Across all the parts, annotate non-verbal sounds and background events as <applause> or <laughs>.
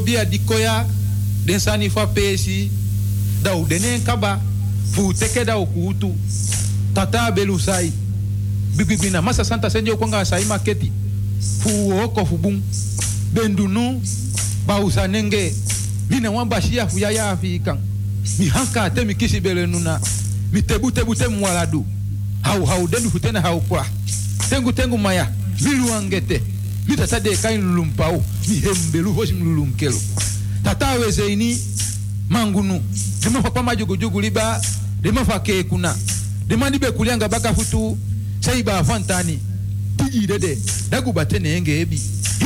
bia dikoya den sani fa pesi da u kaba fu teke da ukutu tata belu sai bibibina masa santa senjo kwanga sai maketi. Fu oko fu bum bendunu bausa nenge. Mina wamba shia fu ya ya afikan mi hanka te mi kisi bele nuna. Mi tebu tebu te mwaladu. Hau hau dendu futena hau kwa. Tengu tengu maya mi mita tadeka inlulumpao mihembelu voci tata weze ini mangunu limafa kwa majugujugu liba demo fa ke kuna. Limafa ni be kulianga baka futu sai ba fantani. Bakafutu saiba afantani tijidede dagubatene ebi.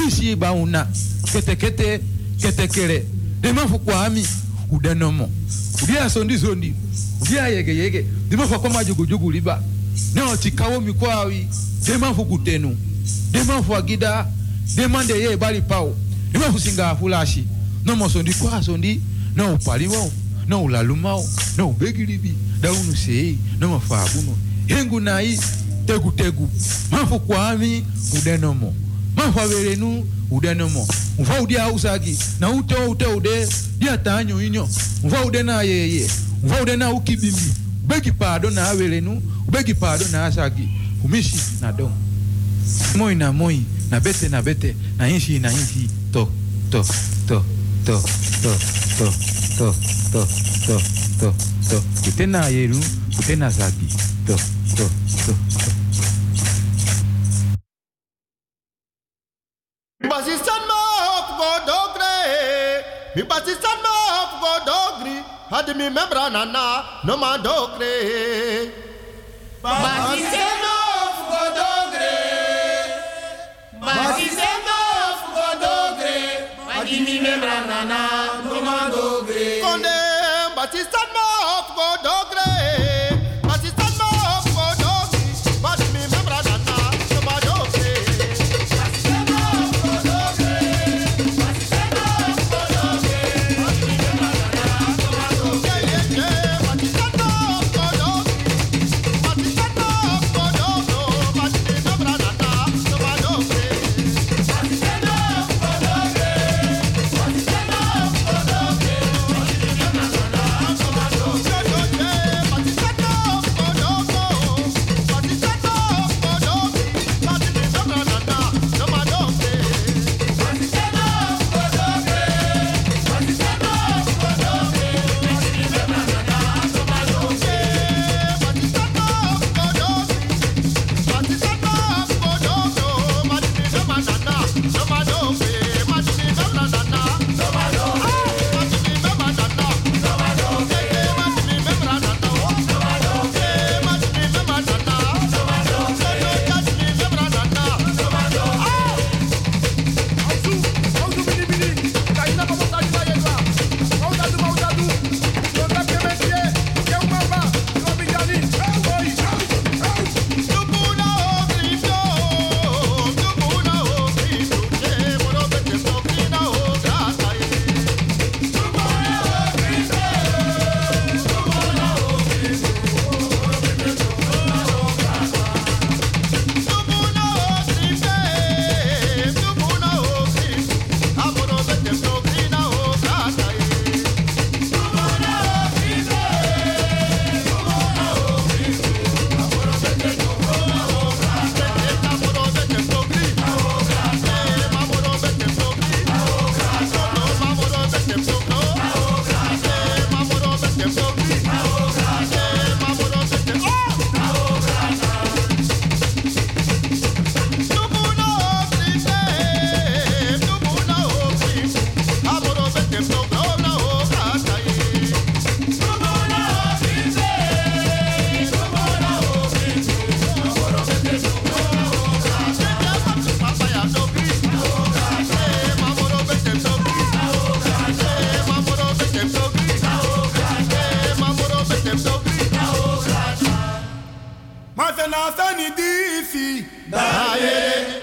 Hisi ba una. Kete kete kete bauna ketekete ketekele limafu kwami udanomo. Udia sondi sondi. Udia yege yege. Limafa kwa majugujugu liba. Neo chikawo mikwawi limafu kutenu. Limafu agida. demande ye bali pawo iwe kusinga afulashi nomosondi kwasondi noupaliwawo noulalumawo noubegilibi daunuseyi nomafabuno hengu nayi tegutegu mafu kwami udenomo mafu averenu udenomo mva udi ausaki na ute ute ude. Dia tanyo inyo. Mva ude yeye mva ude na ubegi pado na averenu ubegi pado na asaki umishi na don moi na moi. Na bete na bete na inshi na inshi to to to to to to to to to to to. Kute na yeru kute na zagi to to to to. Basistan ma hop go dogre, mi basistan ma hop go dogri, had mi membra nana no ma dogre. Basistan Mas no fugo dogre, magini me branana, toma batista no fugo.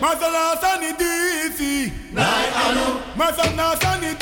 Masa na sanidisi. Nai anu. Masa na sanidisi.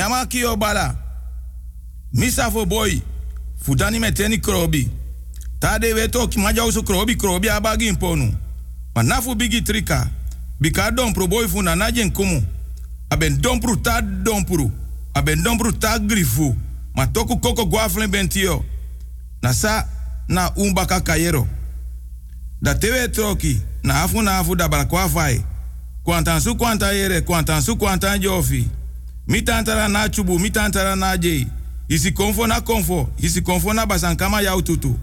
Onyama kio bala. Misa fo boy. Fudani meteni krobi. Tade weto ki maja usu krobi krobi abagi imponu. Ma nafu bigi trika. Bika dompru boy fu na najen kumu. Aben dompru ta dompru. Aben dompru ta grifu. Ma toku koko guaflen bentio. Na sa na umbaka kayero. Da tewe troki. Na afu na afu da balakwa fai. Kwantan su kwanta yere. Kwantan su kwanta jofi. Mi tantara na chubu. Mi tantara na jei. Isi konfo na konfo. Isi konfo na basankama ya ututu.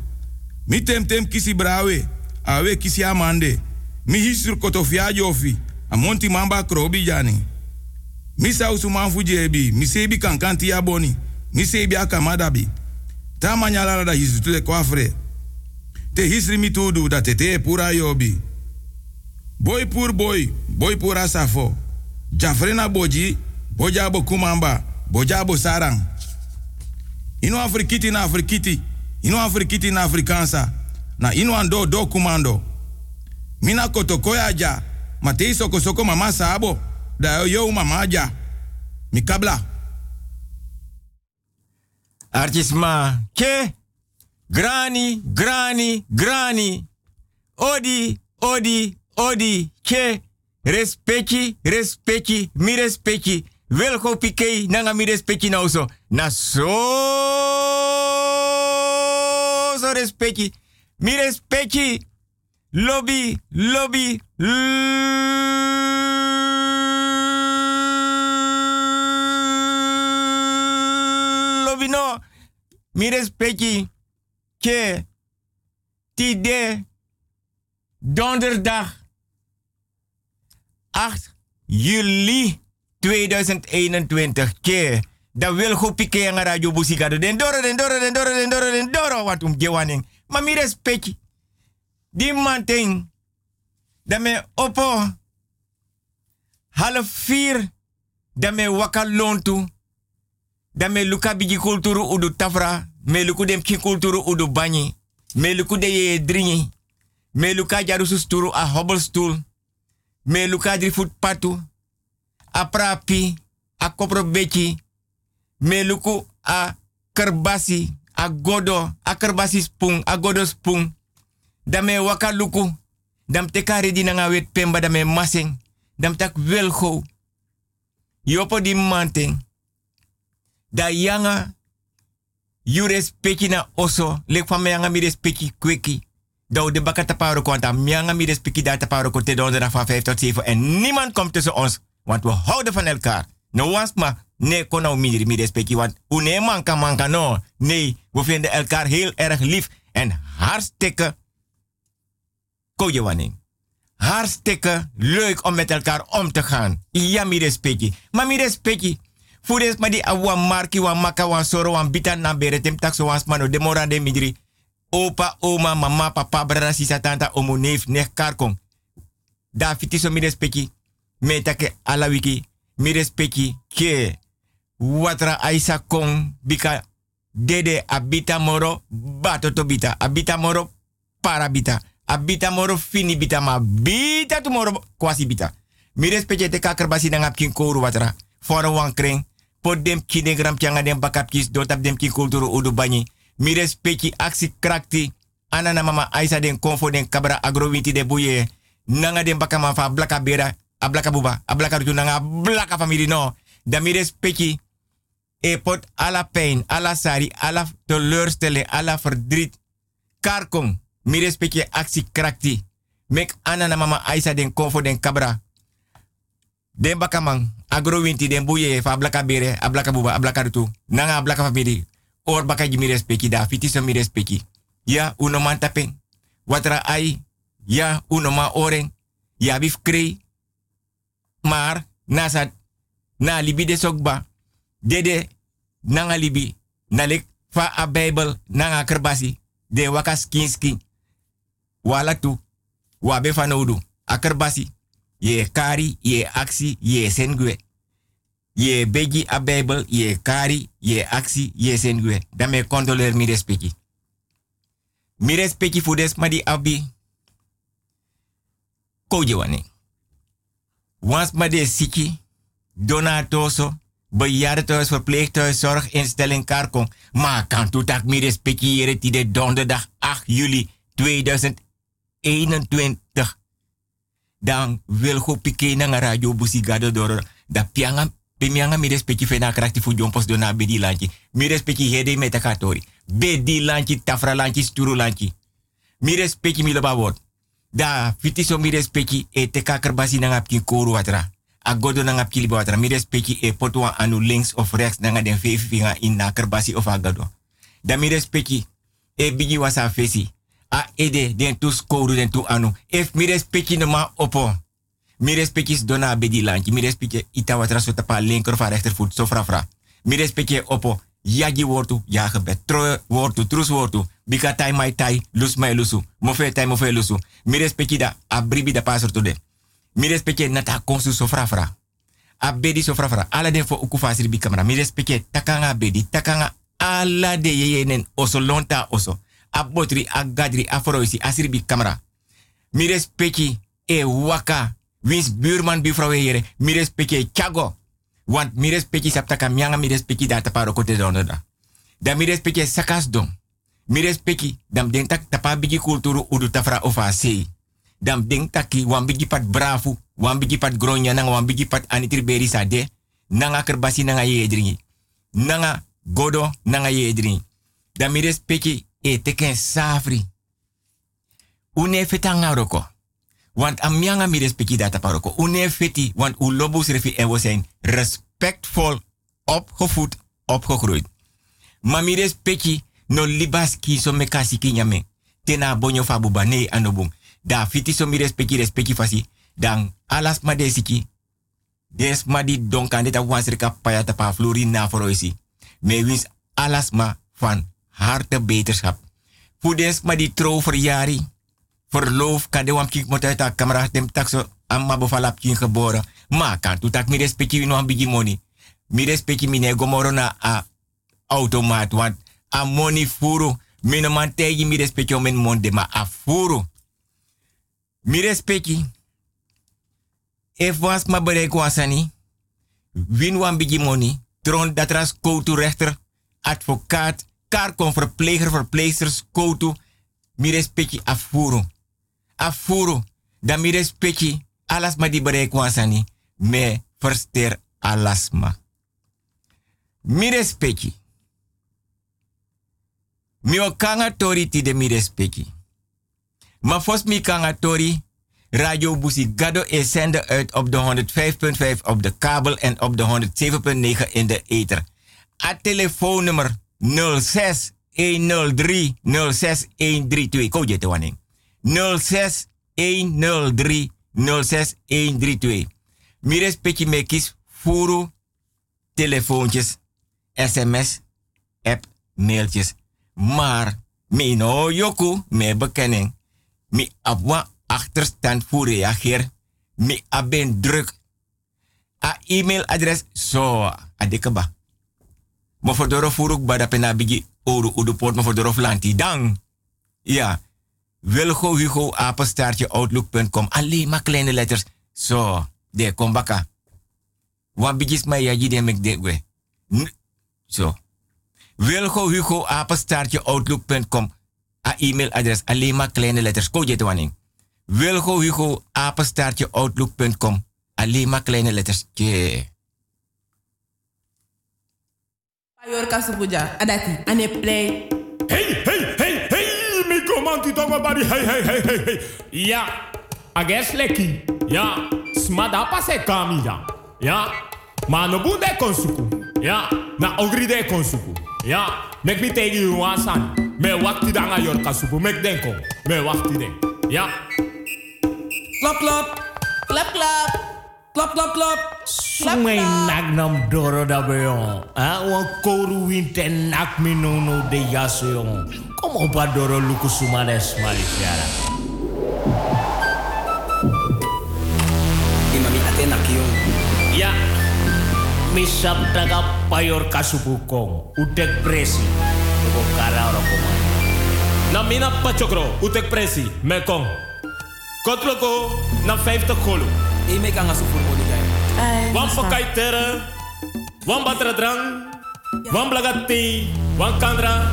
Mi tem tem kisi brawe. Awe kisi amande. Mi hisur kotofia jofi. Amonti mamba krobi jani. Mi sausu manfu. Mi kankanti ya boni. Mi akamadabi. Ta manyala da hisu tule kwafre. Te hisri mi tudu da tete pura yobi. Boy pur boy. Boy pura safo. Jafrena boji. Bojabo kumamba. Bojabo sarang. Ino afrikiti na afrikiti. Ino afrikiti na afrikansa. Na ino ando do kumando. Mina kotokoya ja. Matei soko mama sabo. Da yo mama ja. Mikabla. Artisma. Ke? Grani, grani, grani. Odi, odi, odi. Ke? Respecti, respecti, mi respecti. Welko pikei nanga mi respecti na uso. Na so so respecti. Mi respecti. Lobby, lobby, lobby no. Mi respecti. Tide donderdag 8 juli 2021 ke da wil go pike nga radio busika den doro den doro den doro den doro den doro wat um gewaning ma mi respecti di da me opo half vier. Da me waka lontu da me luka bigi kulturu udu tafra. Me luku dem ki kulturu udu banyi. Me luku de ye me luka jarusu sturu a hobbelstoel me luka dri foot patu a prapi a kopro beki me luku a kerbasi a godo a kerbasi spung a godo spung. Dame waka luku dam teka redi nanga wet pemba dame masing dam tak welgo yopo di manting da yanga you respecti na oso lek van yanga mi respecti kweki. De baka taparo kwanta mianga mi respecti da taparo kote donderdag van 5 tot 7 en. Niemand komt tussen ons want we houden van elkaar no was ma nee kon nou mi mi respecti want une manka manka no nee we vinden elkaar heel erg lief en hartstikke kojewaning hartstikke leuk om met elkaar om te gaan. Ja, mi respecti. Maar mi respecti. Fudes ma di awa marki wa maka wa soro wa bita na bere tem tak so was mano de midri. Opa, oma, mama, papa, brada, sisa, tanta, omo, neef, nech, karkong. Da fiti so mi respecti. Me take ala wiki. Mi respecti ke watra aisa kong bika dede abita moro bato to bita. Abita moro parabita. Abita moro fini bita ma bita tu moro kwasi bita. Mi respecte te kakar basi nangap kin kouru watra. Fora wan kring. Pot dem kine gram tianga dem bakap kis dotap dem kin kulturu udu banyi. Mi respecte aksi krakti. Anana mama aisa den konfo den kabra agrowinti de buye. Nanga den bakama fa blaka. Ablaka buba. Ablaka nanga blaka family no. Da mi respecte. E pot ala pijn, ala sari, ala teleurstelling, ala verdriet. Karkong mi respecte actie krakti. Mek anana mama aisa den konfo den kabra. Den bakamang, agro winti den buye fa ablaka bere, ablaka buba, ablaka rutu. Nanga ablaka family. Or baka mi respecti da, fiti so mi respecti. Ya, uno man tapen. Watra ai, ya, uno ma oren. Ya bif krei. Maar, nasa, na libi de sokba. Dede, nanga libi. Nalik, fa a nanga kerbasi. De wakas kinski wala tu wabe fanodu akerbasi ye kari ye aksi ye sengwe ye beji a ye kari ye aksi ye sengwe dame condoler mi respecti mi respecti fudes madi abi koje wane wans made siki donatoso bejaardentehuis, verpleeghuis, zorginstelling, Karkong. Maar kan toen tak mi respecteren die de donderdag 8 juli 2021. Dan wil go pike na radio busigado doro. Da pianga Pemianga mi respecti fena krakti fu jompos dona bedi lanchi. Mi respecti hede metakatori. Bedi lanchi, tafra lanchi, sturu lanchi. Mi respecti mi word. Da fiti so mi respecti e te kakerbasi na ngapki koru watra. Agodo na ngapki liba watra. Mi respecti e potwa anu links of rechts na den fefi in na kerbasi of agado. Da mi respecti e bigi wasa fesi. A ede den tu skoru den tu anu. If mi respecti no ma opo. Mi respecti dona bedi lanchi. Mi respecti ita watra so tapa linker of rechtervoet. So fra. Mi respecti opo. Yagi wortu, ja gebed. Wortu, trus wortu. Bika tai mai tai, lus mai lusu. Mofe tai mofe lusu. Mi respecti da, abribi da pasor to de. Mi nata konsu so fra fra. Abedi so fra fra. Ala den fo uku fasiri bi kamera. Mi respecti takanga bedi, takanga ala de yeyenen oso lonta oso. Abotri, agadri, afroisi, asiri bi kamera. Mi respecti e waka. Wins buurman buurvrouw here. Mi respecti chago. Want mi respecti saptaka mianga mi respecti da taparo kote donderda. Da mi respecti sakas don. Mi respecti dam den tak tapa bigi kulturu udu tafra ofa sei. Dam den taki wan bigi pat brafu, wan bigi pat gronya nanga wan bigi pat anitri beri sa de. Nanga kerbasi nanga ye dringi. Nanga godo nanga ye dringi. Da mi respecti e teken safri. Une fetanga roko. Want amianga mi respecti data paroko. Une feti, want u refi en we zijn respectvol opgevoed, opgegroeid. Maar mi respecti no libas ki so me kasi ki nyame. Tena bonyo fabu ba nee anobum. Da fiti so mi respecti respecti fasi. Dan alas ma desiki. Des ma di donkan deta wansrika paya tapa flori na foroisi. Me wins alas ma van harte beterschap. Fudens ma di trouw verloof kan de wam kik moet uit camera dem takso amma bofalap geboren. Maar kan tu tak mi respecti no ambigi money. Mi respecti mi gomoro na a automaat want a money furu. Mino man tegi mi respecti o men monde ma a furu. Mi respecti. If was ma bereik wasani. Win wan bigi money. Tron datras koutu rechter. Advocaat. Karkon verpleger, verpleegsters, koutu. Mi respecti a afuru. Dan mi respecti alas ma di bereik wansani. Me verster alasma. Mi respecti. Mi o kanga tori ti de mi respecti. Ma fos mi kanga tori. Radio Busi Gado is zender uit op de 105.5 op de kabel en op de 107.9 in de ether. A telefoonnummer 06 103 06132. Koje te wanneer. 06 103 06 132. Mires petje mekis furu telefoontjes, sms, app, mailtjes. Maar mi no yoku me bekenning. Mi abwa achterstand voor reageer. Mi aben druk. A e-mailadres so adekaba. Mo fordoro furuk bada pena bigi oru uduport mo fordoro flanti dang. Ja. Wilgo Hugo apenstaartje outlook.com. Alleen maar kleine letters. Zo, de kom baka. Wan bijis mij ja jide mek de we. Zo. Wilgo Hugo apenstaartje outlook.com. A e-mailadres alleen maar kleine letters. Ko je wanneer. Wilgo Hugo apenstaartje outlook.com. Alleen maar kleine letters. Tje. Payor kasupuja. Adati. Ane play. Hey, hey, hey, hey, mi komanti tongo bari, hey, hey, hey, hey, hey. Ja, ages leki. Ja, smada pase kami ya. Ja, ma no bunde konsuku. Ja, na ogri de konsuku. Ja, mek mi tegi you wasan. Me wakti danga yor kasupu, mek denko. Me wakti den. Ja. Klap, klap. Klap, klap. Klap, klap, klap. Sumay nagnam doro da beyon. Ah, wan koru winte nak mi no no de yaso yon. Como pa doro luku sumades malisiara. Imami atena kiyon. Ya. Misap taga payor kasupukong. Utek presi. Tuko kara oro kumay. Na mina pachokro, utek presi, mekong. Kotloko, na 50 golo. Ime kan asu voor modi gay. Wan pakai tere, wan batra drang, wan blagati, wan kandra.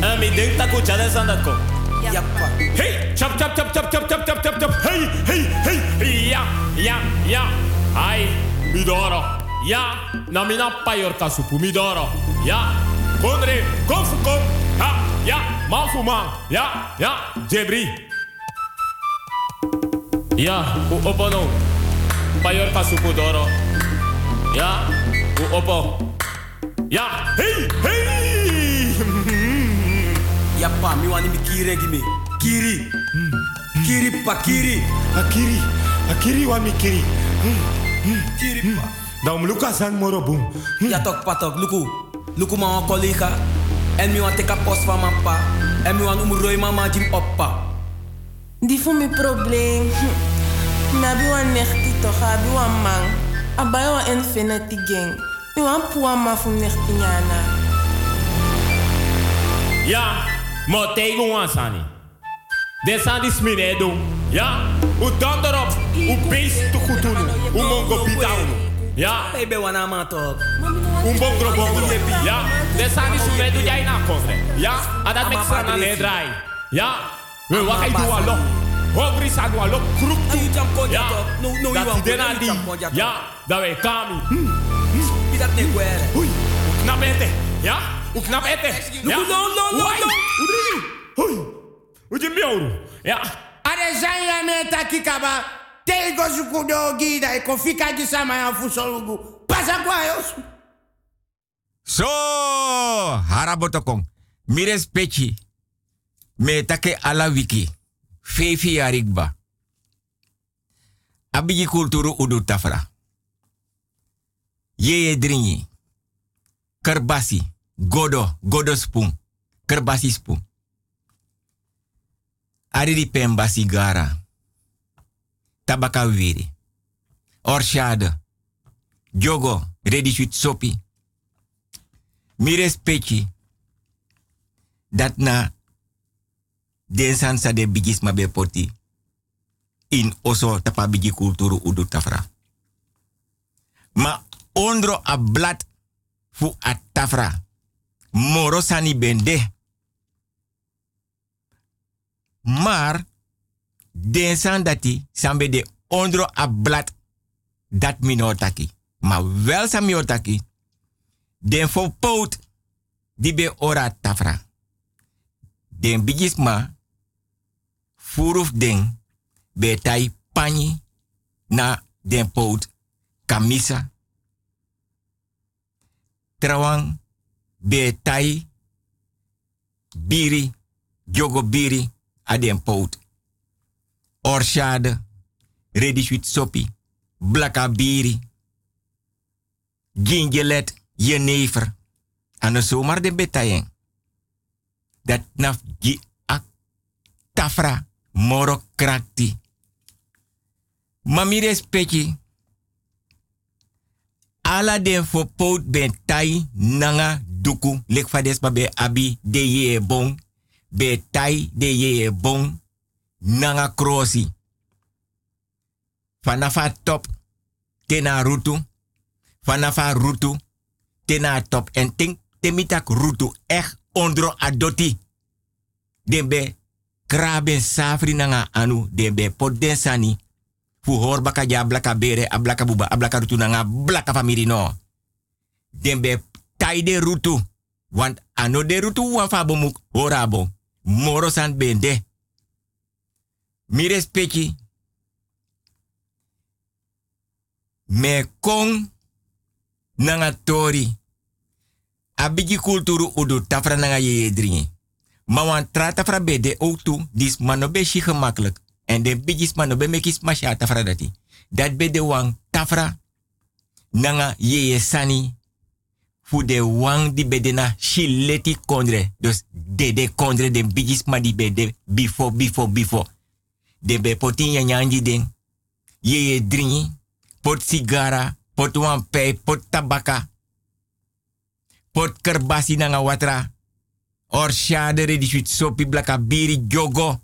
En mi denk taku chale san dat ko. Ja, pa. Hey, chop chop chop chop chop chop chop chop chop. Hey, hey, hey. Ja, ja, ja. Ai, midoro. Ja, na mina payor kasupu midoro. Ja, kondre, kom fu kom. Ha, ja, man fu man. Ja, ja, jebri. Ja, u opo no. Payor kasupu doro. Ja, u opo. Ja, hey, hey. <laughs> Ja, pa, mi wani mi kiri gi me. Kiri. Kiri pa, kiri. Akiri, akiri wa mikiri. Kiri pa. Dan luka sang moro boom. Ja, tok pa, tok. Luku. Luku ma wan collega. En mi wan teka post van pa. En mi wan umroi mama jim oppa. Die voor mijn probleem. Hm. <laughs> Nabi wan nechti toch, wan man. Abai wan infinity gang. Mi wan puwa ma fu nechti nyana. Ja, mo tegen wan sani. Den san dis minedo. Ja, u dan erop. U beest te goed doen. U mongo unu. Ja, Baby wana ma tok. un bongro bongro. Ja, den san dis minedo jij na kondre. Ja, adat mek san na nedrai. Ja, we wakai dua lo. Hogri sa dua lo. Kruk tu. Ya. Dat idena di. Ya. Da we kami. Pidat ne guere. Hui. Uknap ete. Ya. Uknap ete. Ya. No, no, no, no. Udri. Hui. Uji mioru. Ya. Are zanya me takikaba. Tego zukudo gida. Eko fika jisama ya fusolugu. Pasa kwa yosu. So, harabotokong. Mires pechi. Me take ala wiki. Fefi arigba. Abiji kulturu udu tafra. Yeye dringi. Kerbasi. Godo. Godo spoon. Kerbasi spoon. Ari di pembasi gara. Tabaka wiri. Orshade. Jogo. Ready sweet sopi. Mires pechi. Dat na den sansa de bigis mabe poti. In oso tapa bigi kulturu udu tafra. Ma ondro a blad fu a tafra. Moro sani bende. Maar den san dati sambe de ondro a blad dat minotaki. Maar wel sa minotaki. Den fo di be ora tafra. Den bigisma furuf den be tai pani na den pout kamisa. Trawang be tai biri jogo biri a den pout. Orshade, sweet sopi, blaka biri, gingelet, jenever. Ano zomaar de betayen. Dat naf gi ak tafra moro krakti. Mami respecti. Ala den fo ben tai nanga duku lek fades ba be abi de ye bon. Be tai de ye bon nanga krosi. Fanafa top tena rutu. Fanafa rutu tena top. En ting temitak rutu echt ondro adoti. Den be kraben safri nanga anu. Den be pot den sani. Baka ja blaka bere, a blaka buba, a blaka rutu nanga blaka famiri no. Den be tai rutu. Want ano de rutu wan fa bomuk horabo. Moro bende. Mi respecti. Me kong nanga tori. Abigi kulturu udu tafra nanga ye dringi. Maar wan tra tafra bede ook toe, dis mano be shi gemakkelijk. En de bigis mano be mekis masha tafra dati. Dat be de wang tafra nanga ye sani. Fu de wang di bede na shileti kondre. Dus de kondre de bigis ma di bede before, before, before. De be potin ya nyanji den. Ye ye dringi. Pot sigara, pot pijp, pot tabaka pot kerbasi nanga watra. Or shade di suit sopi blaka biri jogo.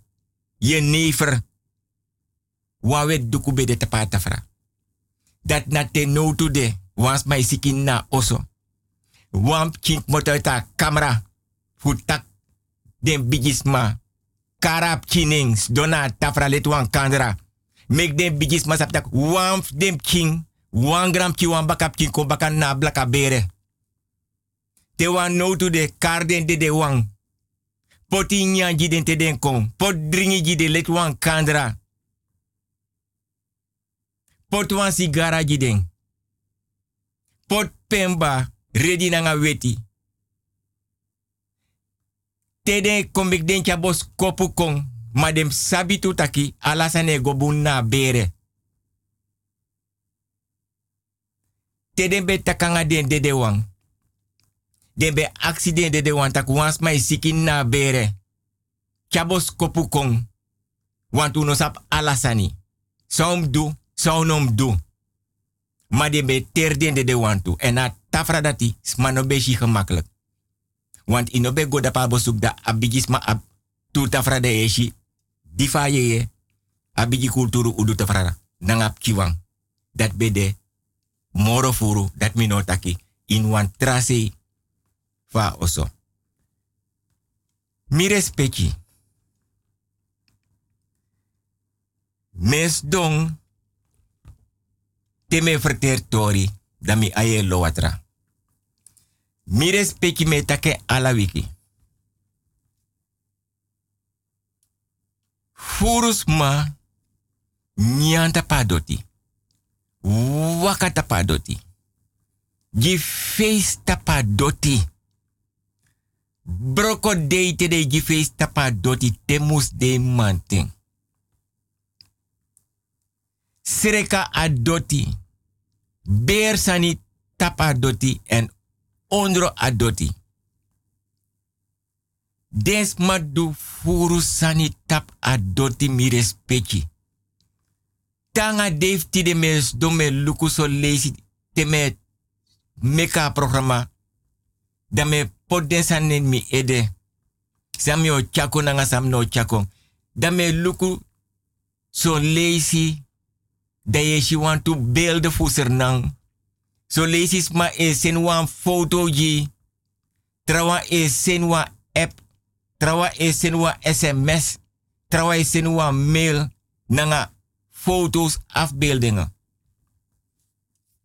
Je never. Wawe duku be de tapatafra. Dat na te no to de. wans mai siki na oso. Wam chink motoita camera. Futak den bigisma. Karap chinings dona tafra let wan kandra. Mek den bigisma saptak wam dem king. Wan gram ki wan bakap king bakan na blaka bere. Te wan no to de karden de de wan. Poti nyanji den te den kon. Pot dringi ji de let wan kandra. Pot wan sigara ji den. Pot pemba ready nanga weti. Tede kombik den bos kopu kong. Ma dem sabitu taki alasane gobun na bere. Tede be takanga den dede wang. Den be accident dede wang tak wans na bere. Chabos kopu kong. Want uno sap alasani. Saum du, saunom du. Die be terden de de wantu. En na tafra smano beshi gemakkelijk. Want ino be goda pa bosuk da abigis ma ab tu tafra de eshi. Difa ye ye. Abigi kulturu tafra. Nangap kiwang. Dat be de moro furu. Dat mi no taki. In wan trase fa oso. Mi respecti. Mes dong te me verter tori da mi aye lo watra. Mi respecti me take ala wiki. Furus ma nyanta padoti. Wakata padoti. Gi face tapadoti. Broko deite de gi face tapadoti temus de manting. Sreka adoti. Beer sani tap adoti en ondro adoti. Des madu furu sani tap adoti mi. Tanga defti de mes do me luku so lazy te me meka programma. Da me poden sanen mi ede. Chako nanga sam no chako. Da me luku so lazy dat je she want to build voor nang. So lees ma e sen wan foto ji. Trawa e sen wan app. Trawa e sen wan sms. Trawa e sen wan mail. Nanga foto's afbeeldingen.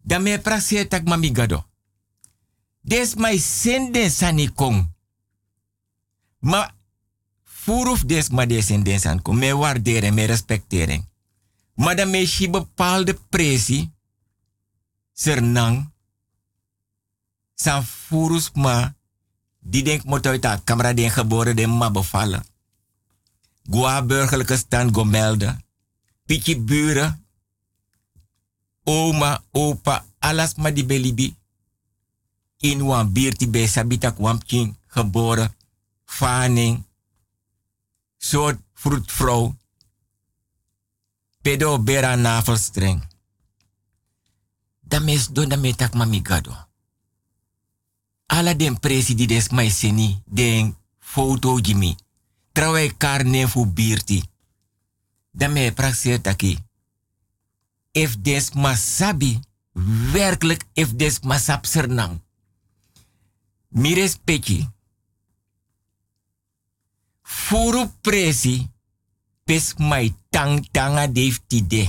Dan me praxe tak mami gado. Des mai sende sani kong. Ma furuf des ma des sende san kong. Me waarderen, me respecteren. Maar dan mees je bepaalde pressie. Sernang. San furus ma. Die denk moet uit den geboren den ma bevallen. Gua burgerlijke stand go melden. Piki buren. Oma, opa, alles ma die belibi. In wan bierti be sabita kwam king geboren. Faning. Soort vroedvrouw pedo bera navelstreng. Da mes do da metak mamigado. Ala den presidi des mai seni den foto gimi. Trawe karne fu birti. Da me praxeer taki. If des masabi, werkelijk if des masap sernang. Mi respecti. Furu presi pes tang tanga def tide.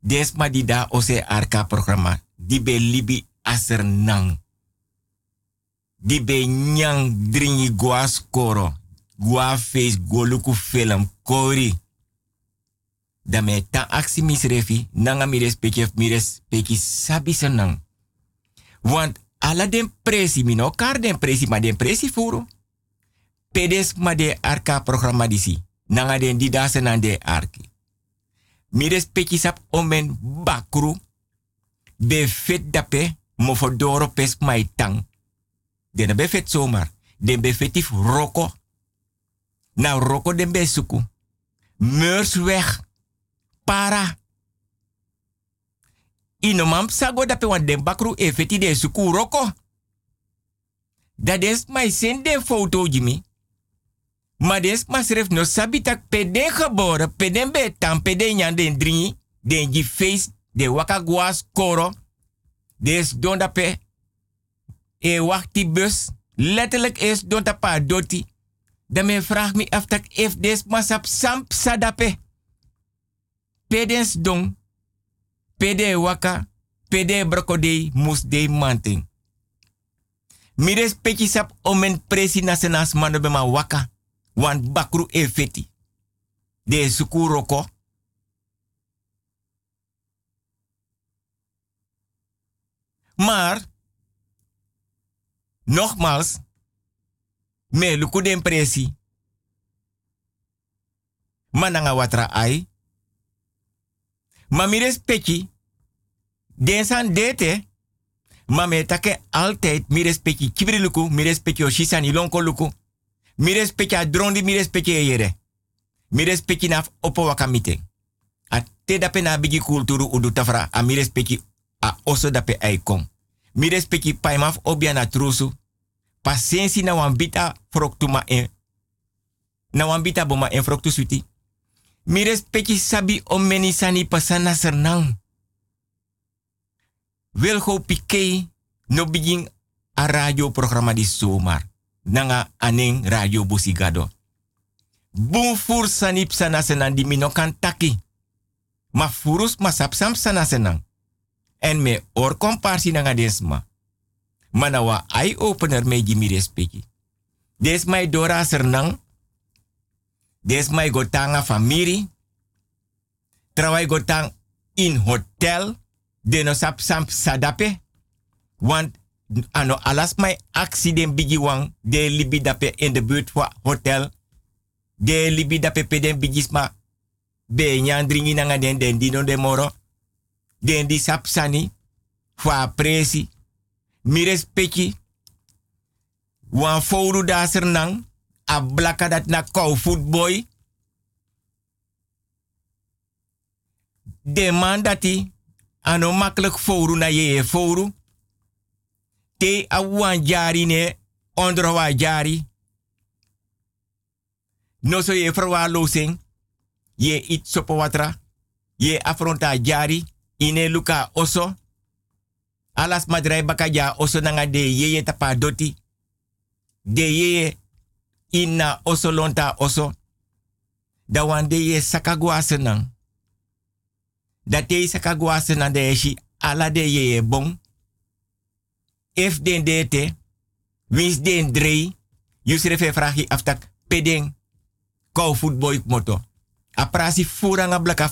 Des ma di ose arka programma. Di be libi aser nang. Nyang dringi gua skoro. Gua face goluku film kori. Da me ta aksi misrefi. Nanga mi respecti mi respecti sabi senang. Want ala den presi mino kar den presi ma den presi furu. Pedes ma de arka programma disi nanga den di dase nan de arki. Mi respecti omen bakru, be fet dape, mofodoro pes mai tang. Den be fet zomaar, den be fetif roko. Na roko den be suku. Meurs weg, para. Inomam sago dape wan den bakru e feti de suku roko. Is my sende foto jimi. Maar des masref no sabitak peden geboren, peden betan, peden yan den drie, den ji face, de waka guas koro. Des don dape. E wacht die bus. Letterlijk is don tapa doti. Dan me vraag me af if des masap samp sadape. Pedens don. Pede waka. Pede brokode mus de manting. Mires peki sap omen presi nasenas mano bema waka. Wan bakru e feti. De sukuroko. Maar, nogmaals, me luku den presi. Mananga watra ai. Ma mi respecti. Den san dete. Ma me take altijd mi respecti kibri luku, mi respecti o shisani lonko luku. Mi respecti a drondi, mi respecti e yere. Naf opo wakamite. A te dape na bigi kulturu udu tafra, a mi a oso dape ai kom. Mi paimaf obia na trusu. Pasensi na wambita froktuma en. Na wambita boma en froktu suti. Mi respecti sabi o meni sani pasana sernang. Wilgo Piqué no begin a radio programma di zomer. Nanga aning radio busigado. Bun fur sanip sana senan di mino kan taki. Ma furus masap sam sana senang. En me or komparsi nanga desma. Manawa eye opener me mi respecti. Des mai dora sernang. Des mai gotanga famiri. Trawai gotang in hotel. Deno sap samp sadape. Want ano alas mai accident bigi wang de libi dape in de buurt van hotel. De libi dape peden bigisma. Be nyan dringi nanga den den dino de moro. Den di sap sani. Fa presi. Mi respecti. Wan fouru da. A blaka dat na kou footboy. De man dati. Ano makkelijk fouru na je fouru. Te awan jari ne. Ondrowa jari. No so ye verwa losing. Ye it sopo watra. Ye afronta jari. Ine luka oso. Alas madrai bakaja oso nanga de yeye tapa doti. De yeye ina oso lonta oso. Da wan de ye sakagwa senang. Da te sakagwa senang de shi ala de yeye bon. If den dete. Wins den aftak pedeng. Kou footboy moto. Aprasi furanga blaka.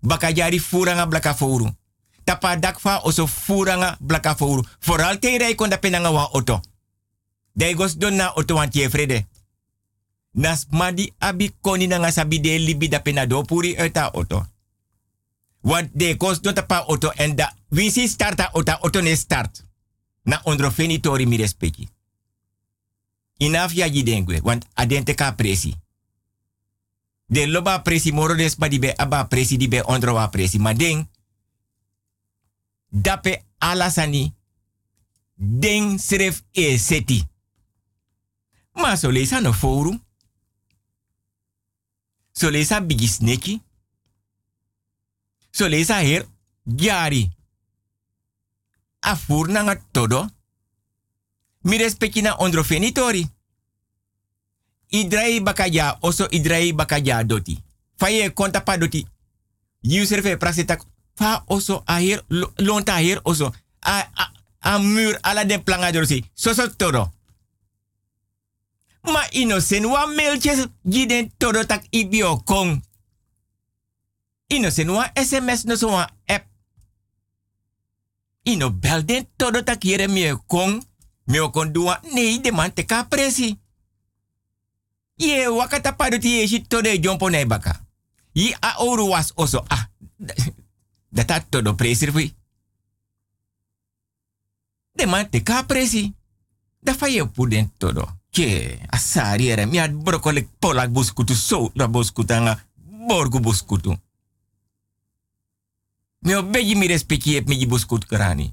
Bakajari furanga blaka fouru. Tapa dakfa oso furanga blaka fouru. Vooral te rei kon da penanga wa auto. Daigos don na tie frede. Nas madi abi koni nanga sabi de libi da pena do puri eta auto. Want de kos don tapa auto en da wisi starta auto auto ne start. Na ondro fenitori mi respecti. Inaf ya dengwe, want adente ka presi. De loba presi moro des be aba presi di be ondro wa presi. Ma ding, dape alasani, ding sref e seti. Ma so leisa no foru. So leisa bigi sneki. So leisa her gyari. A fur nanga todo. Mi respecti na ondro fenitori. Idrai bakaja oso idrai bakaja doti. Faye konta pa doti. You serve prasetak fa oso aher lonta aher oso. A, a, a mur ala de planga dorsi. Soso todo. Ma innocent wa mailtjes giden todo tak ibio kong. Sms no so wa app. Ino bel den todo tak yere mi kong. Mi kon dua nee de man te ka presi. Ye wakata padoti ye shi todo jompo na baka. Yi a oru was oso ah. <laughs> Data todo presi fui. De man te ka presi. Fa ye puden todo. Ke asari ere mi ad brokolik polak buskutu so buskutanga borgu buskutu. Mi obeji mi respecti ep buskut krani.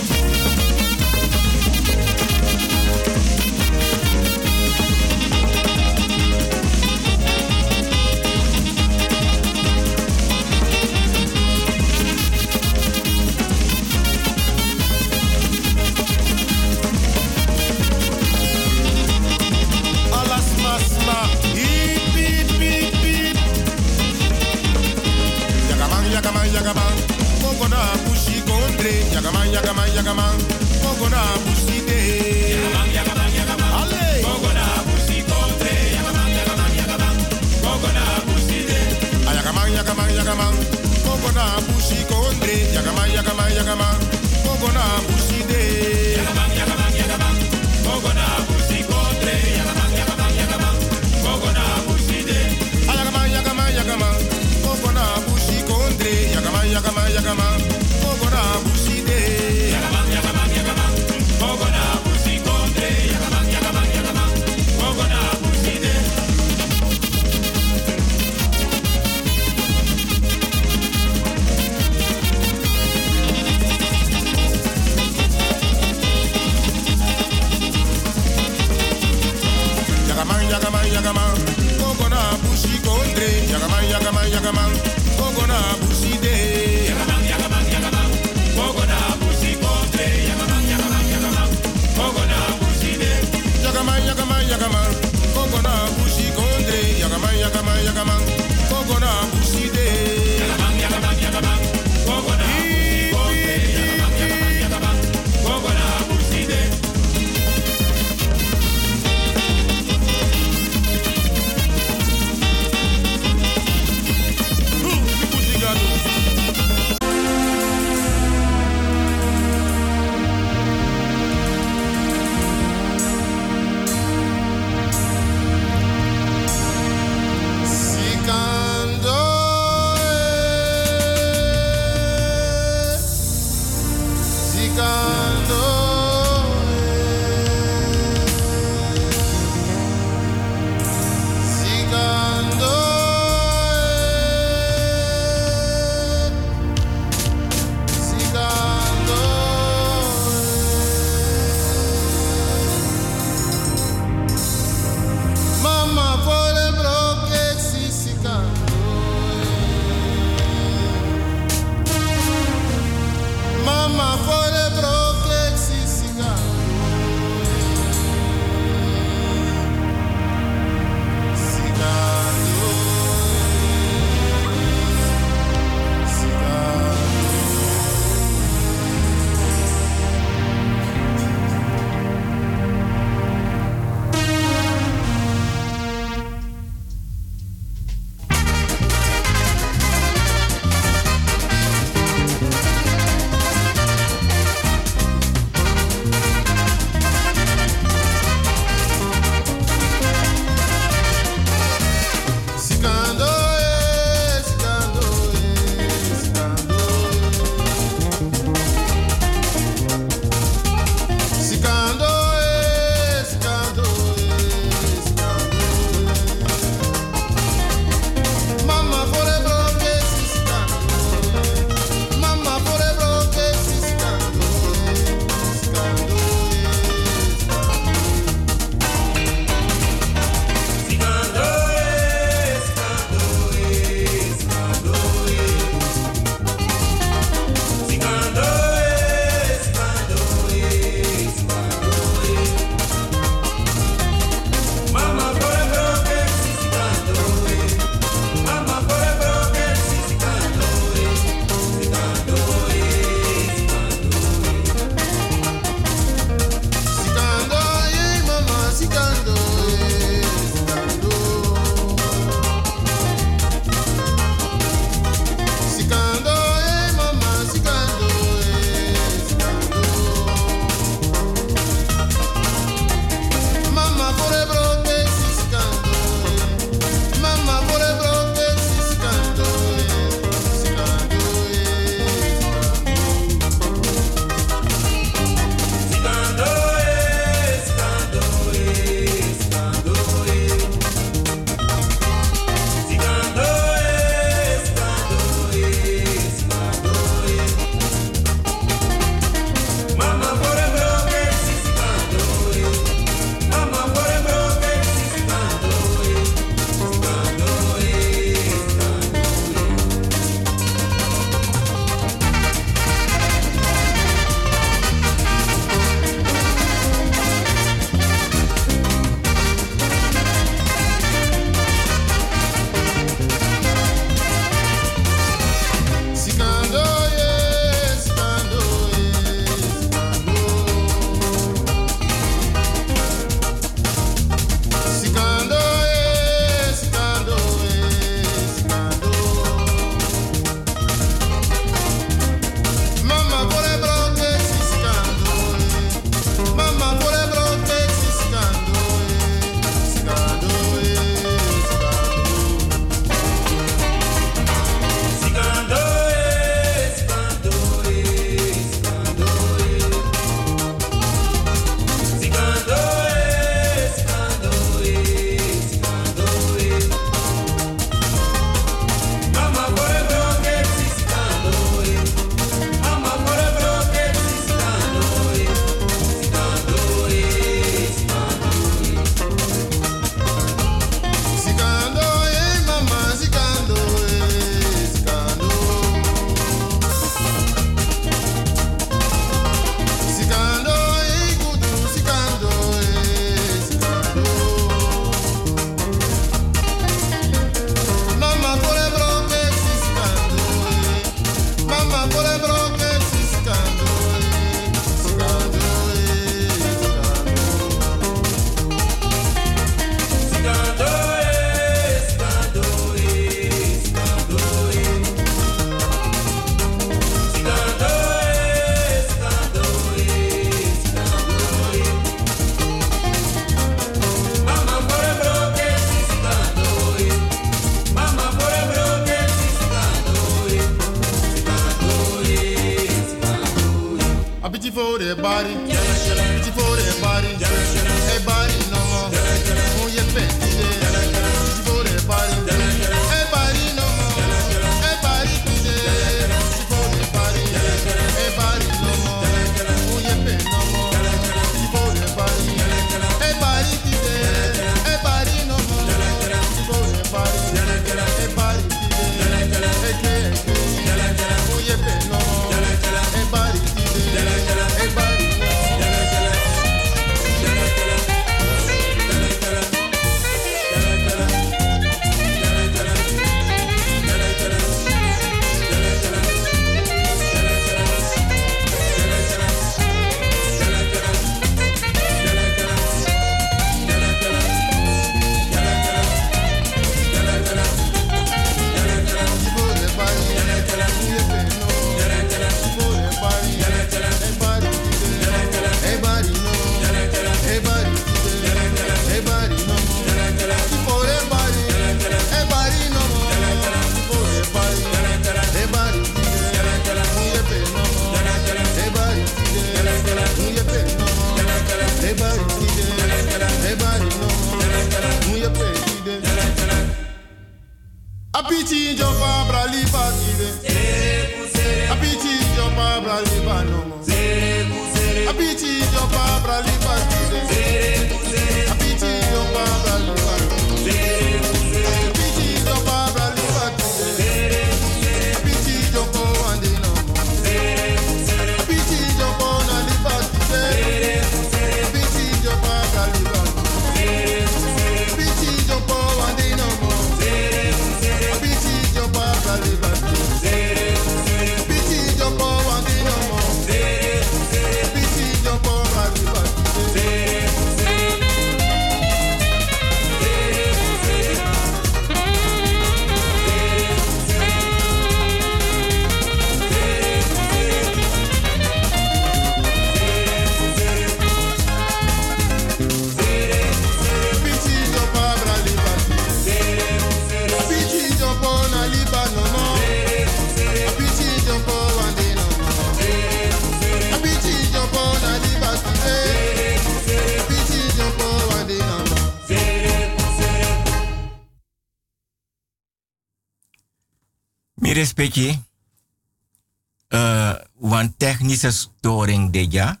Wan technische storing de ja.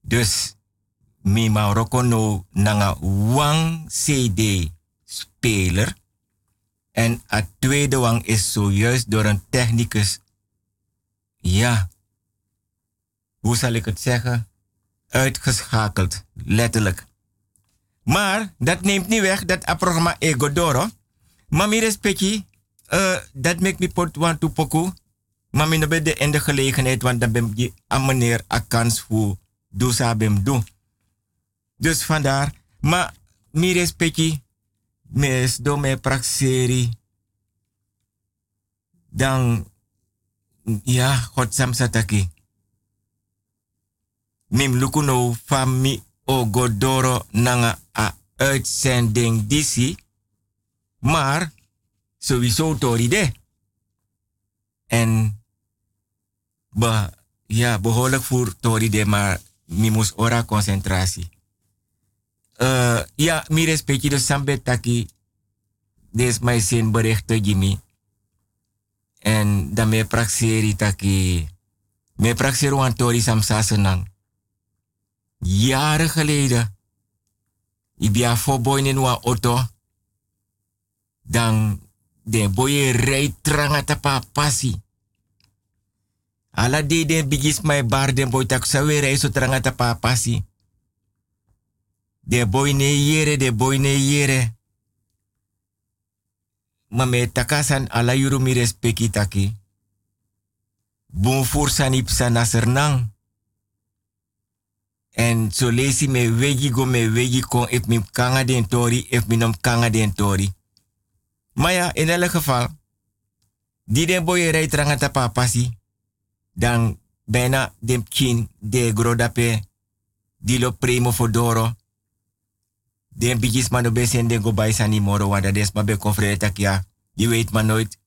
Dus mi Marokko no nanga wang CD speler. En het tweede wang is zojuist door een technicus. Ja. Hoe zal ik het zeggen? Uitgeschakeld. Letterlijk. Maar dat neemt niet weg dat het programma Egodoro. Maar mi respecti. Uh, dat maakt me pot want to poku. Maar mi ben in de gelegenheid, want dan ben je aan meneer a kans voor doe sabem doen. Dus vandaar. Maar mi respecti. Mes do me praxeri. Dan. Ja, God sam sataki. Mim lukuno fami ogodoro nanga a uitzending disi. Maar sowieso tori de. En be, ja, behoorlijk voor tori de, maar mi moest ora concentratie. Uh, ja, mi respecti de sambe taki. Des mijn zin berichten Jimmy. En dan me praxeri taki. Me praxeri wan tori sam sasenang. Jaren geleden. Ibia voor boy in wa auto. Dan de boy rijdt tranga tapa passi. Ala de bigis my bar den boy tak sawe rijdt so tranga tapa passi. De boy ne yere, de boy ne yere. Mame takasan ala yuru mi respeki taki. Bon ipsa nasernang. En so lesi me wegi go me wegi kon if mi kanga den tori, if mi nom kanga den tori. Maar ja, in elk geval, die den boy rijdt rangata dan bijna dem kin de grodape, die lo primo fodoro. Den bigis man obe sen den go moro, is maar bij konfrere ja, je weet maar nooit.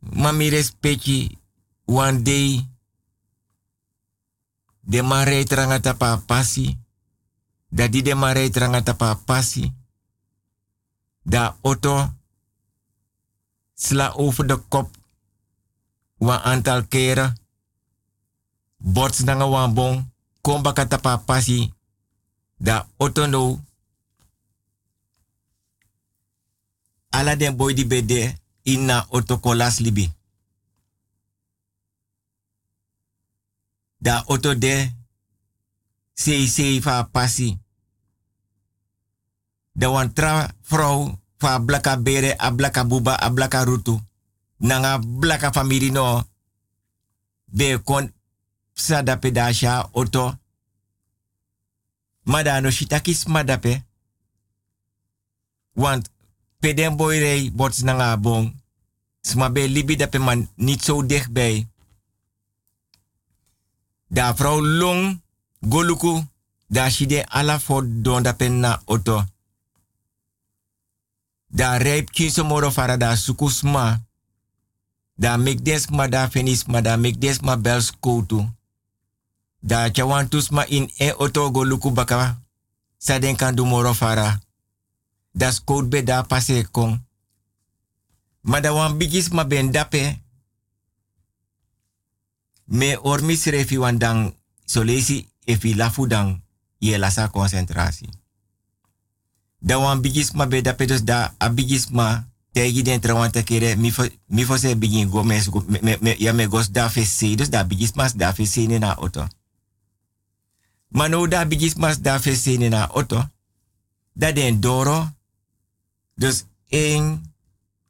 Mami respecti one day de mare trangata pa pasi. Da di de mare trangata pa pasi. Da auto sla over de kop wan aantal keren. Bots nanga wan bon. Kom bakata pa pasi. Da auto no. Ala den boy di bede inna auto kolas libi. Da auto de sei sei fa pasi. Da wan tra vrouw fa blaka bere a blaka buba a blaka rutu. Nanga blaka famiri no. Be kon sada pedasha auto. Mada no shitakis madape. Want peden boy rei bots nanga bon. Sma be libi dape man niet zo dichtbij. Da vrouw long goluku da shide ala for don dape na auto. Da rijp kinso moro fara da sukusma. Da mek desma da fenisma da mek koutu. Da chawantusma in e auto go luku baka. Saden kan du moro. Da skout be da pase kong. Ma wan bigis ma ben dape. Me ormis refi wan dang solesi efi lafu dang ye lasa concentratie. Da wan bigis ma be dape dus da a ma tegi den trawan te kere mi fo se bigin go go me, me, ya me gos da fe se dus da bigis mas da fe se na auto. Ma no da bigis mas da fe se na auto. Da den doro. Dus één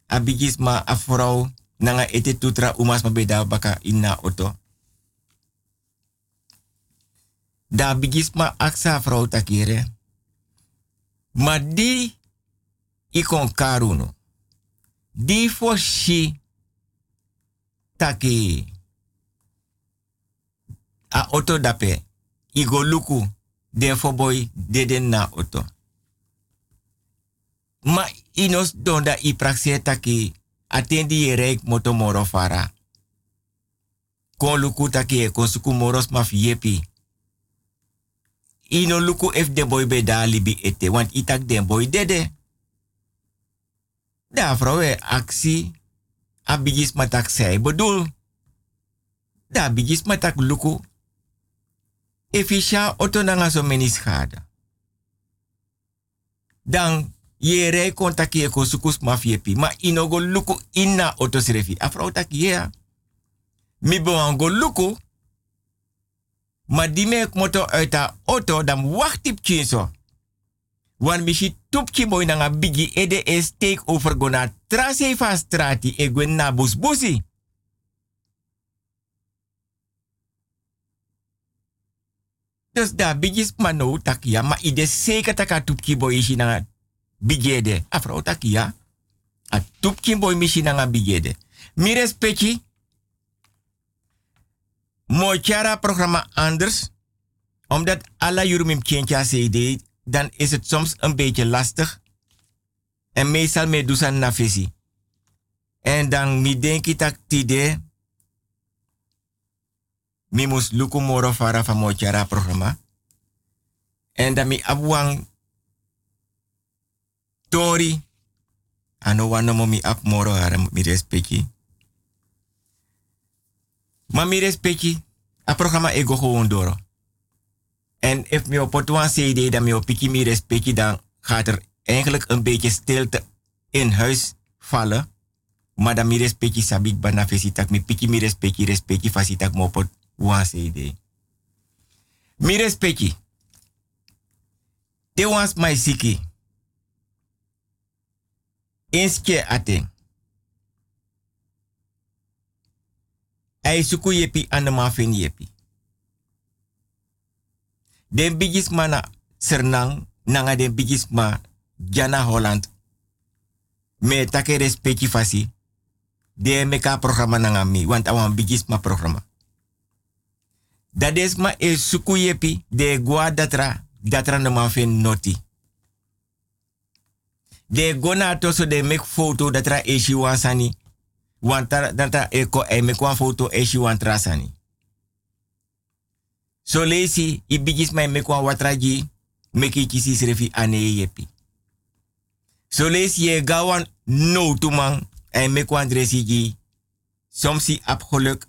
a bigis ma a vrouw nanga ete tutra umas ma be da baka in na auto. Da bigis ma aksa vrouw takere. Ma di ikon karuno. Di fo shi taki a auto dape. Igo luku den fo boy deden na auto. Ma inos donda i praxe taki atendi ye reik moto moro fara. Kon luku taki e moros ma fiepi. Ino luku ef den boy be da libi ete, want itak den boy dede. Da vrouwe actie, a bigis matak zij. Da bigis matak luku. Efisha auto nanga so meni schade. Dan ye rei kontaki e ko sukus mafiepi, ma inogo luku inna auto srefi. A vrouw tak yeah. Mi go luku. Ma di me moto uit auto dan wacht op kinso. Wan mishi tupki boy nanga bigi ede e steek over gona trase strati e gwen na bus busi. Dus da bigis mano takia ma ide seka taka tupki boy ishi nanga bigede. Afro takia. A tupki boy mishi nanga bigede. Mi respecti. Mo chara programma anders. Omdat alla jurumim kientja CD, dan is het soms een beetje lastig. En meestal me dusan na. En dan mi denki tak tide. Mi mus luku moro fara van mo chara programma. En dan mi abuang tori. Ano wano mo mi ap moro hara mi respecti. Maar mi respecti, a programma ego gewoon door. En if mi op een CD dan piki mi respecti, dan gaat er eigenlijk een beetje stilte in huis vallen. Maar dan mi respecti sabik bana fesitak, mi piki mi respecti, respecti fasitak mo op een CD. Mi respecti. Te wans mai siki. Inske ating. Ay suku yepi anema fin yepi. Den Sernang, nanga den bigisma Jana Holland. Me take respecti fasi. De meka programma nanga mi, want awan bigisma programma. Dat is ma e suku yepi de gua datra, datra nama fin noti. De gona toso de mek foto datra e shiwansani. Wanta data eko e me kwan foto e shi wan trasani. So lesi i bigis mai me kwan watraji me ki kisi srefi ane yepi. So lesi ye gawan no tu man e me kwan dresi gi. Soms si ap geluk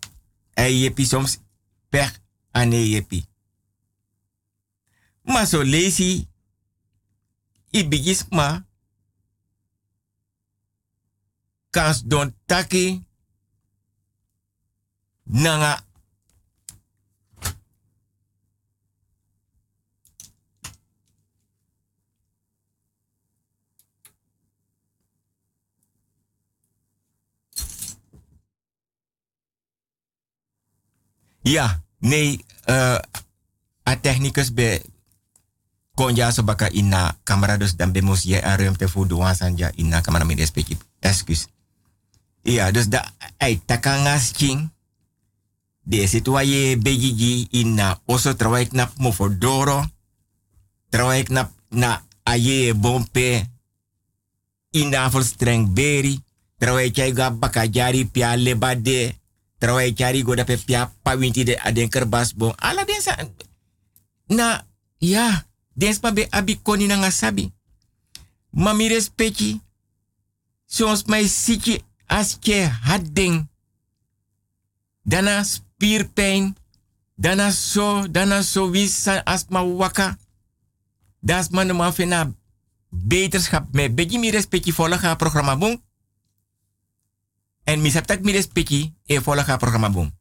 e yepi soms pech ane yepi. Maar so lesi i bigis ma kans don taki nanga Ja, nee, uh, a technicus bij konja so baka ina camera dus dan bemos je een ruimte voor de wansanja ina camera met respectie. Excuus. Ja, dus da ai takangas king. De situaye begigi ina oso trawai knap mo for doro. Trawai knap na aye bompe. Ina voor streng beri. Trawai chai ga baka jari pia lebade. Trawai chari go pia pa winti de aden kerbas bon. Ala den sa na ja, des pa be abi koni na ngasabi. Mami respecti. Soms mai siki as je hadding. Dana spierpijn. Dana so, dana so wisa as ma waka. Das man ma fena beterschap me begi mi respecti volga programma boom. En mi saptak mi respecti e volga programma boom.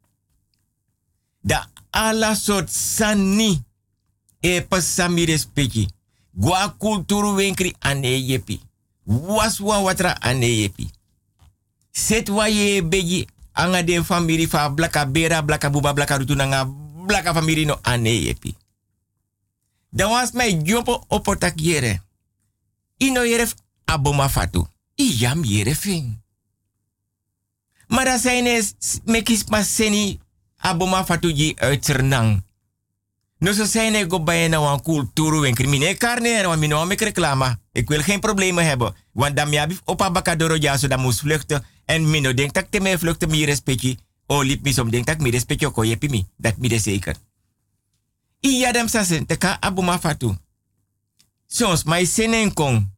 Da ala soort sani e pasami respecti. Gwa kulturu wenkri ane yepi. Waswa watra ane yepi. Set wa ye begi anga de famiri fa blaka bera blaka buba blaka rutu nanga blaka famiri no ane yepi. Dan was mij jumpo opotak yere. Ino yeref aboma fatu. Iyam yere fing. Maar dat zijn is mekis maseni aboma fatu ji uiternang. No zo zijn ik op bij een en crimineel carne en wan mino me reclama. Ik wil geen problemen hebben. Want dan heb ik op abakadoro ja zo dan moest vluchten. En mino denk dat ik me vluchten mi respecti. O lip mi som denk dat oko jepi mi. Dat mi de zeker. Dam sasen te ka abuma fatu. Soms mai senen kong.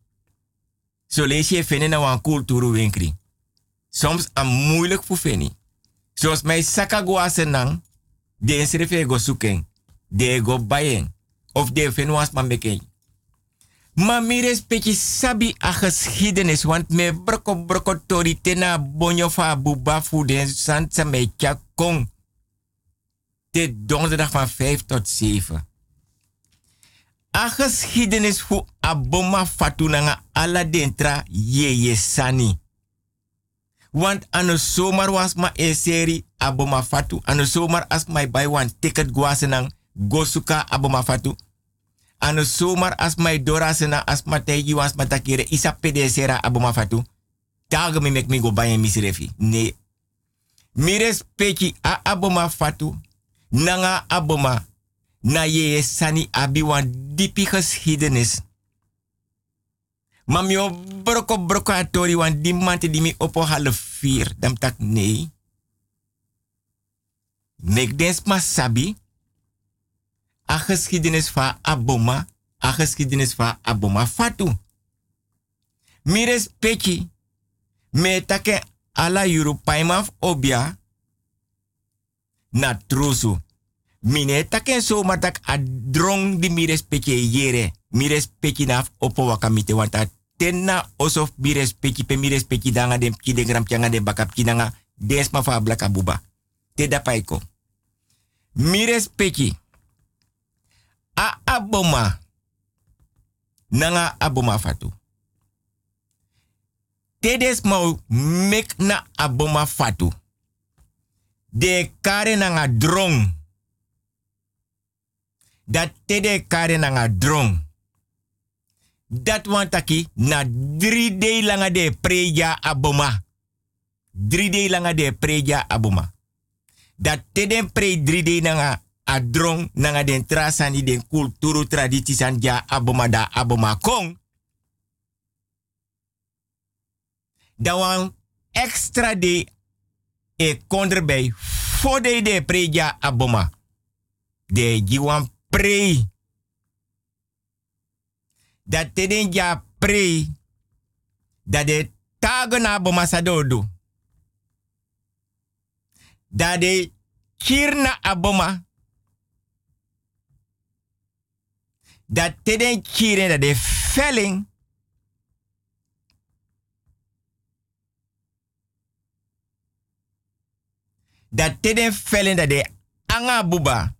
Zo lees je vinden na wan cultuur winkri. Soms am moeilijk voor feni. Soms mij sakagwa senang. De insrefe go zoeken de go bayen of de fenwas man. Maar mi respecti sabi a geschiedenis, want me broko broko tori tena bonyo fa buba den santa me kong. De donderdag van 5 tot 7. A geschiedenis fu aboma fatunanga ala dentra ye sani. Want ano zomer was ma e seri aboma fatu. Ano zomer as my buy one ticket guasenang gosuka aboma fatu. Ano zomer as dora sena as ma tegi was ma takire isa pede sera aboma fatu. Taga mi mek mi go bayen misrefi. Nee. Mi respecti a aboma fatu. Nanga aboma. Na ye sani abi wan dipi. Maar mi broko broko atori wan di mante opo half vier. Dam tak nee. Mek sabi. A geschiedenis van aboma. A aboma fatu. Mi respecti. Me take ala yuru paimaf obia. Na trusu. Mine taken so matak a drong di mi respecti yere. Mi respecti naf opo wakamite wanta tenna osof mi respecti pe mi respecti danga dem ki de gram pianga de bakap ki danga des ma fa blaka buba. Te da paiko. Mi respecti. A aboma. Nanga aboma fatu. Tedes mau mek na aboma fatu. De kare nanga drong. Dat tede kare nanga drong. Dat wantaki na drie day langa de preja aboma. Drie day langa de preja aboma. Dat tede pre drie day nanga adrong nanga den trasani den kulturu traditie san ja aboma da aboma kong. Da wan extra day e konderbij fode de preja aboma. De jiwan prei. Dat teden ja prei. Dat de tagen aboma sadodo. Dat de kirna aboma. Dat teden kiren dat de velling. dat teden vellen dat de anga buba.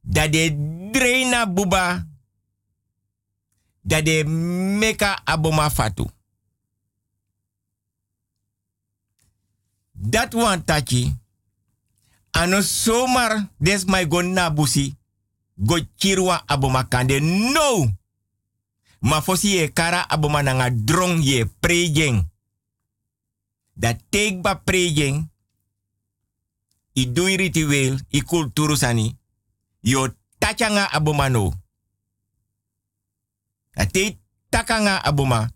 Dat de draina buba. Dat de meka aboma fatu. Dat wan tachi. Ano somar des my go na busi. Go chirwa aboma kande no. Ma fosi e kara aboma nanga drong ye prejeng dat teekba prejeng, i doe ritueel, i kulturu sani, yo tachanga abomano. A te takanga aboma.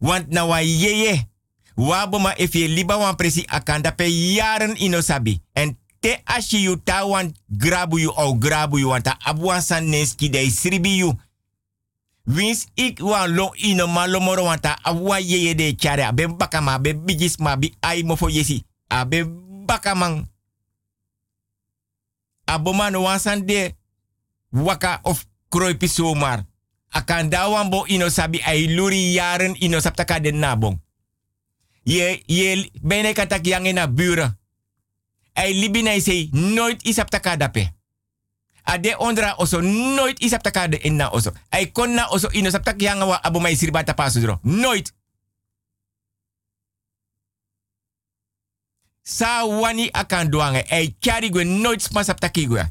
Want na wa yeye, wa aboma if je liba wan presi akanda pe jaren ino sabi. En te ashi yu ta wan grabu yu au grabu yu want abuan san neski dei sribi yu. Wins ik wan lo ino ma lo moro wanta awa yeye de chare. Abe bakama abe bigis ma bi ai mo fo yesi. Abe bakamang aboma no wansan de waka of kroipi somar akan dawan bo ino sabi ai luri jaren ino saptaka de nabong ye ye bene katak yang ai libina sei nooit isaptaka dape ade ondra oso nooit is op de inna oso. Ay konna oso ino yanga wa abu mai sirbata pasudro. Nooit. Sa wani akan duange. Chari gwe nooit sma saptaki gwe.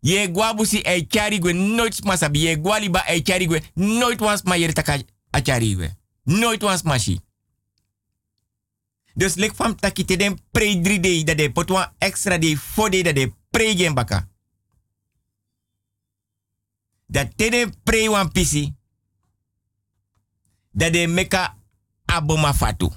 Ye gwabusi ay chari gwe nooit sma sabi. Ye gwaliba ay chari gwe nooit wans ma yeri taka a chari gwe. Nooit wans ma shi. Dus lek fam taki te den pre 3 day dat de potwa extra day 4 day dat de pre gen baka dat tede pre wan pisi dat de meka aboma fatu.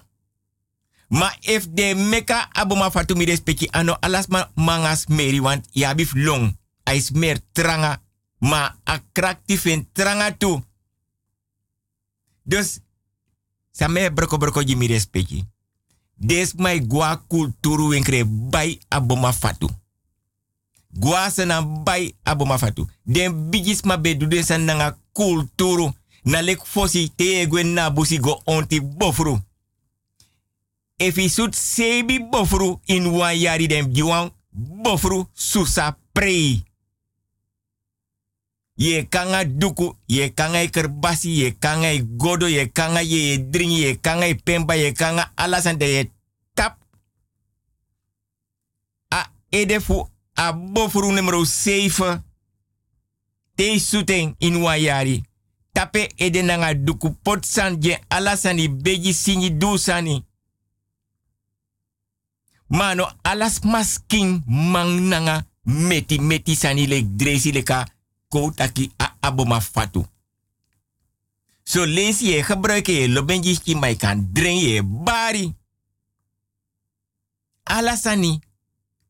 Ma if de meka aboma fatu mi respecti ano alas ma mangas meri want long. Ai smer tranga ma attractief en tranga tu. Dus sa me broko broko ji mi respecti. Des mai gua kulturu winkre bai aboma fatu. Guasa na bai aboma fatu. Den bigis ma be dude san nanga kulturu. Na lek fosi te egwen na busi go onti bofru. If i sut sebi bofru in wan yari dem jiwan bofru susa prei. Ye kanga duku, ye kanga kerbasi, ye kanga godo, ye kanga ye dringi, ye kanga pemba, ye kanga alasan de ye tap. A edefu a bofuru numero 7. Te suteng in wayari. Tape ede duku potsan je alasani beji singi dusani. Mano alas masking mang nanga meti meti sani le dresi leka koutaki a aboma fatu. So lesi je gebruiken je lobenjis ki kan dren je bari. Alasani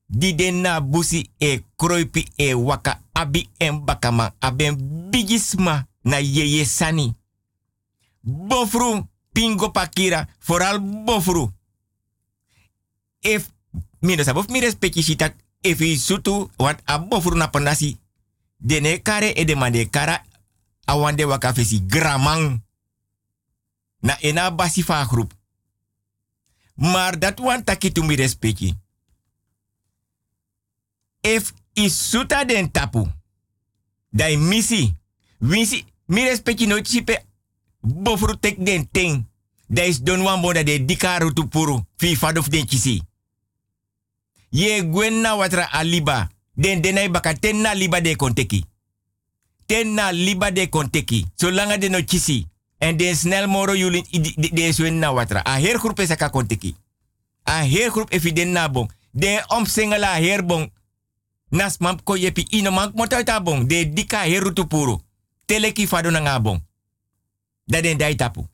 di den na busi e kroipi e waka abi en bakama aben bigisma na yeye sani. Bofru pingo pakira, vooral bofru. If mina sabof mi respecti sitak if sutu want a bofru na panasi. Dene kare e demande kara awande waka fesi gramang. Na ena basi fa groep. Maar dat wan takitu mi respecti. If isuta den tapu, dai misi, wisi, mi respecti no chipe, bofru tek den ting. Da is don boda de dikaru tu puru, fi fadof den kisi. Ye gwen na watra aliba, den denai baka ten na liba de konteki. Ten na liba de konteki, zolang de no kisi. En den snel moro julin de, de is na watra. A her groep is konteki. A her groep evident na bon. De omsingela her bon nas mam ko yepi ino mank bon de dika herutu puru teleki fado na ngabong da den dai tapu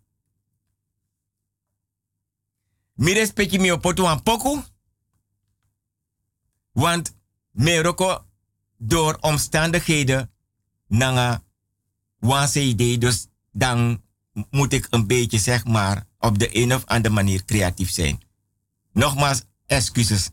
Mi respecti mi opotu aan poku. Want me roko door omstandigheden nanga CD. Dus dan moet ik een beetje zeg maar op de een of andere manier creatief zijn. Nogmaals, excuses.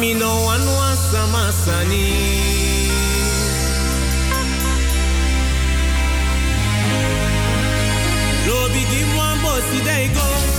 mi no one samasani lo masani. No big one go.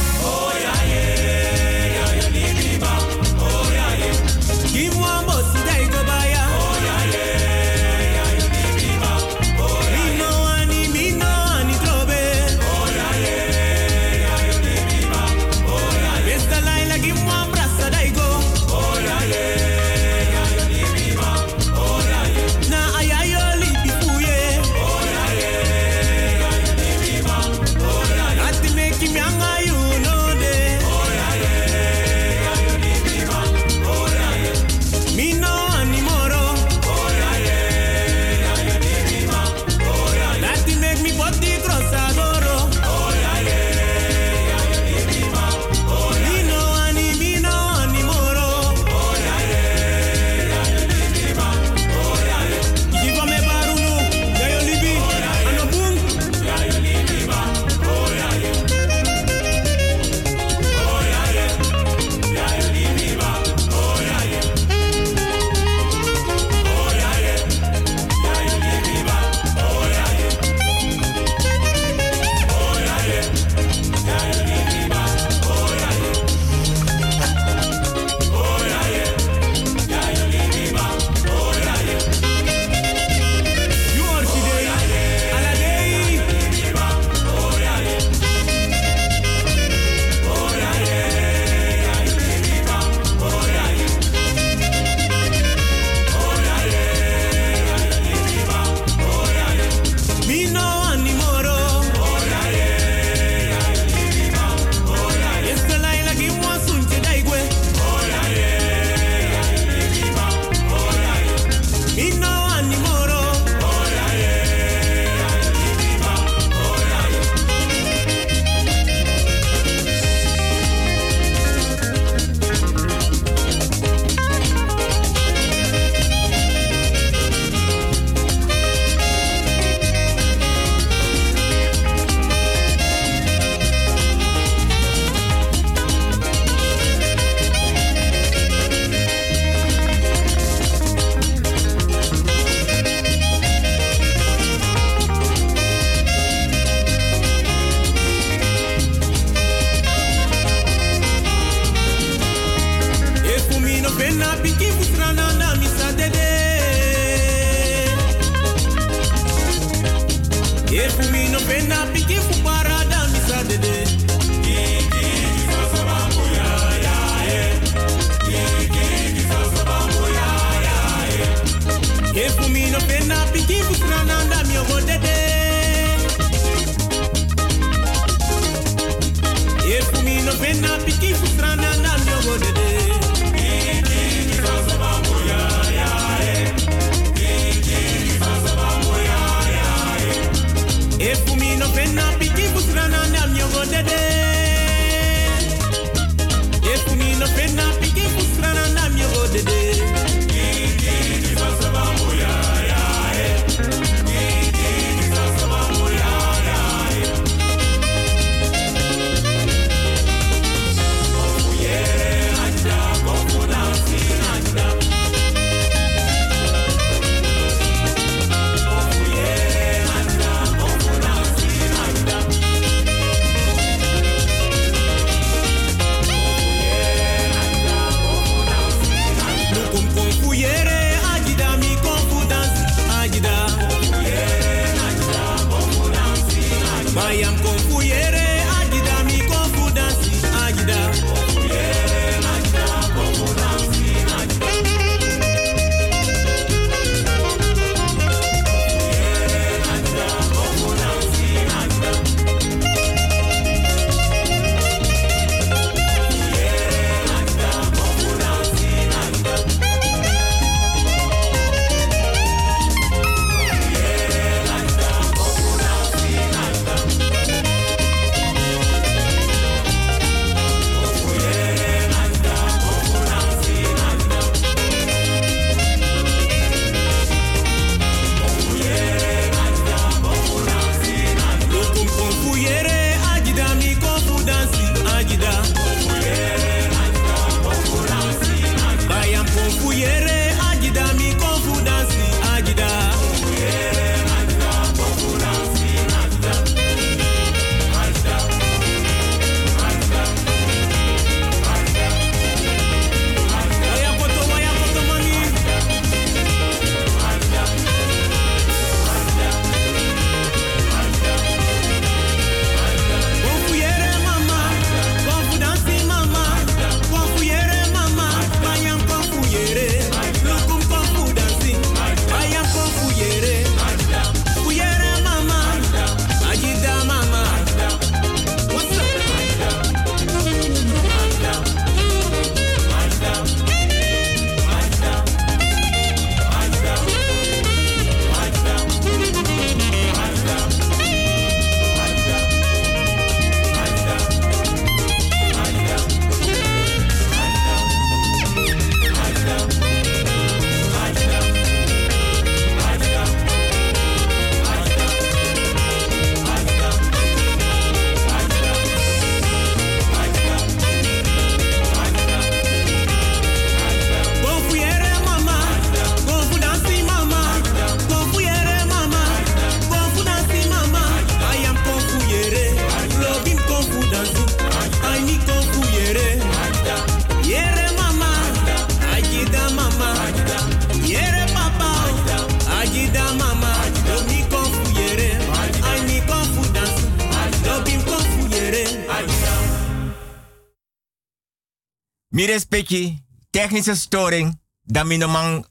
technische storing, dan min man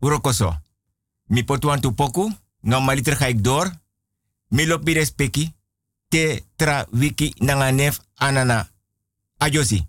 rokoso. Mi potuan tu poku, normaliter ga ik door. Mi lopi te tra wiki nanganef anana. ayosi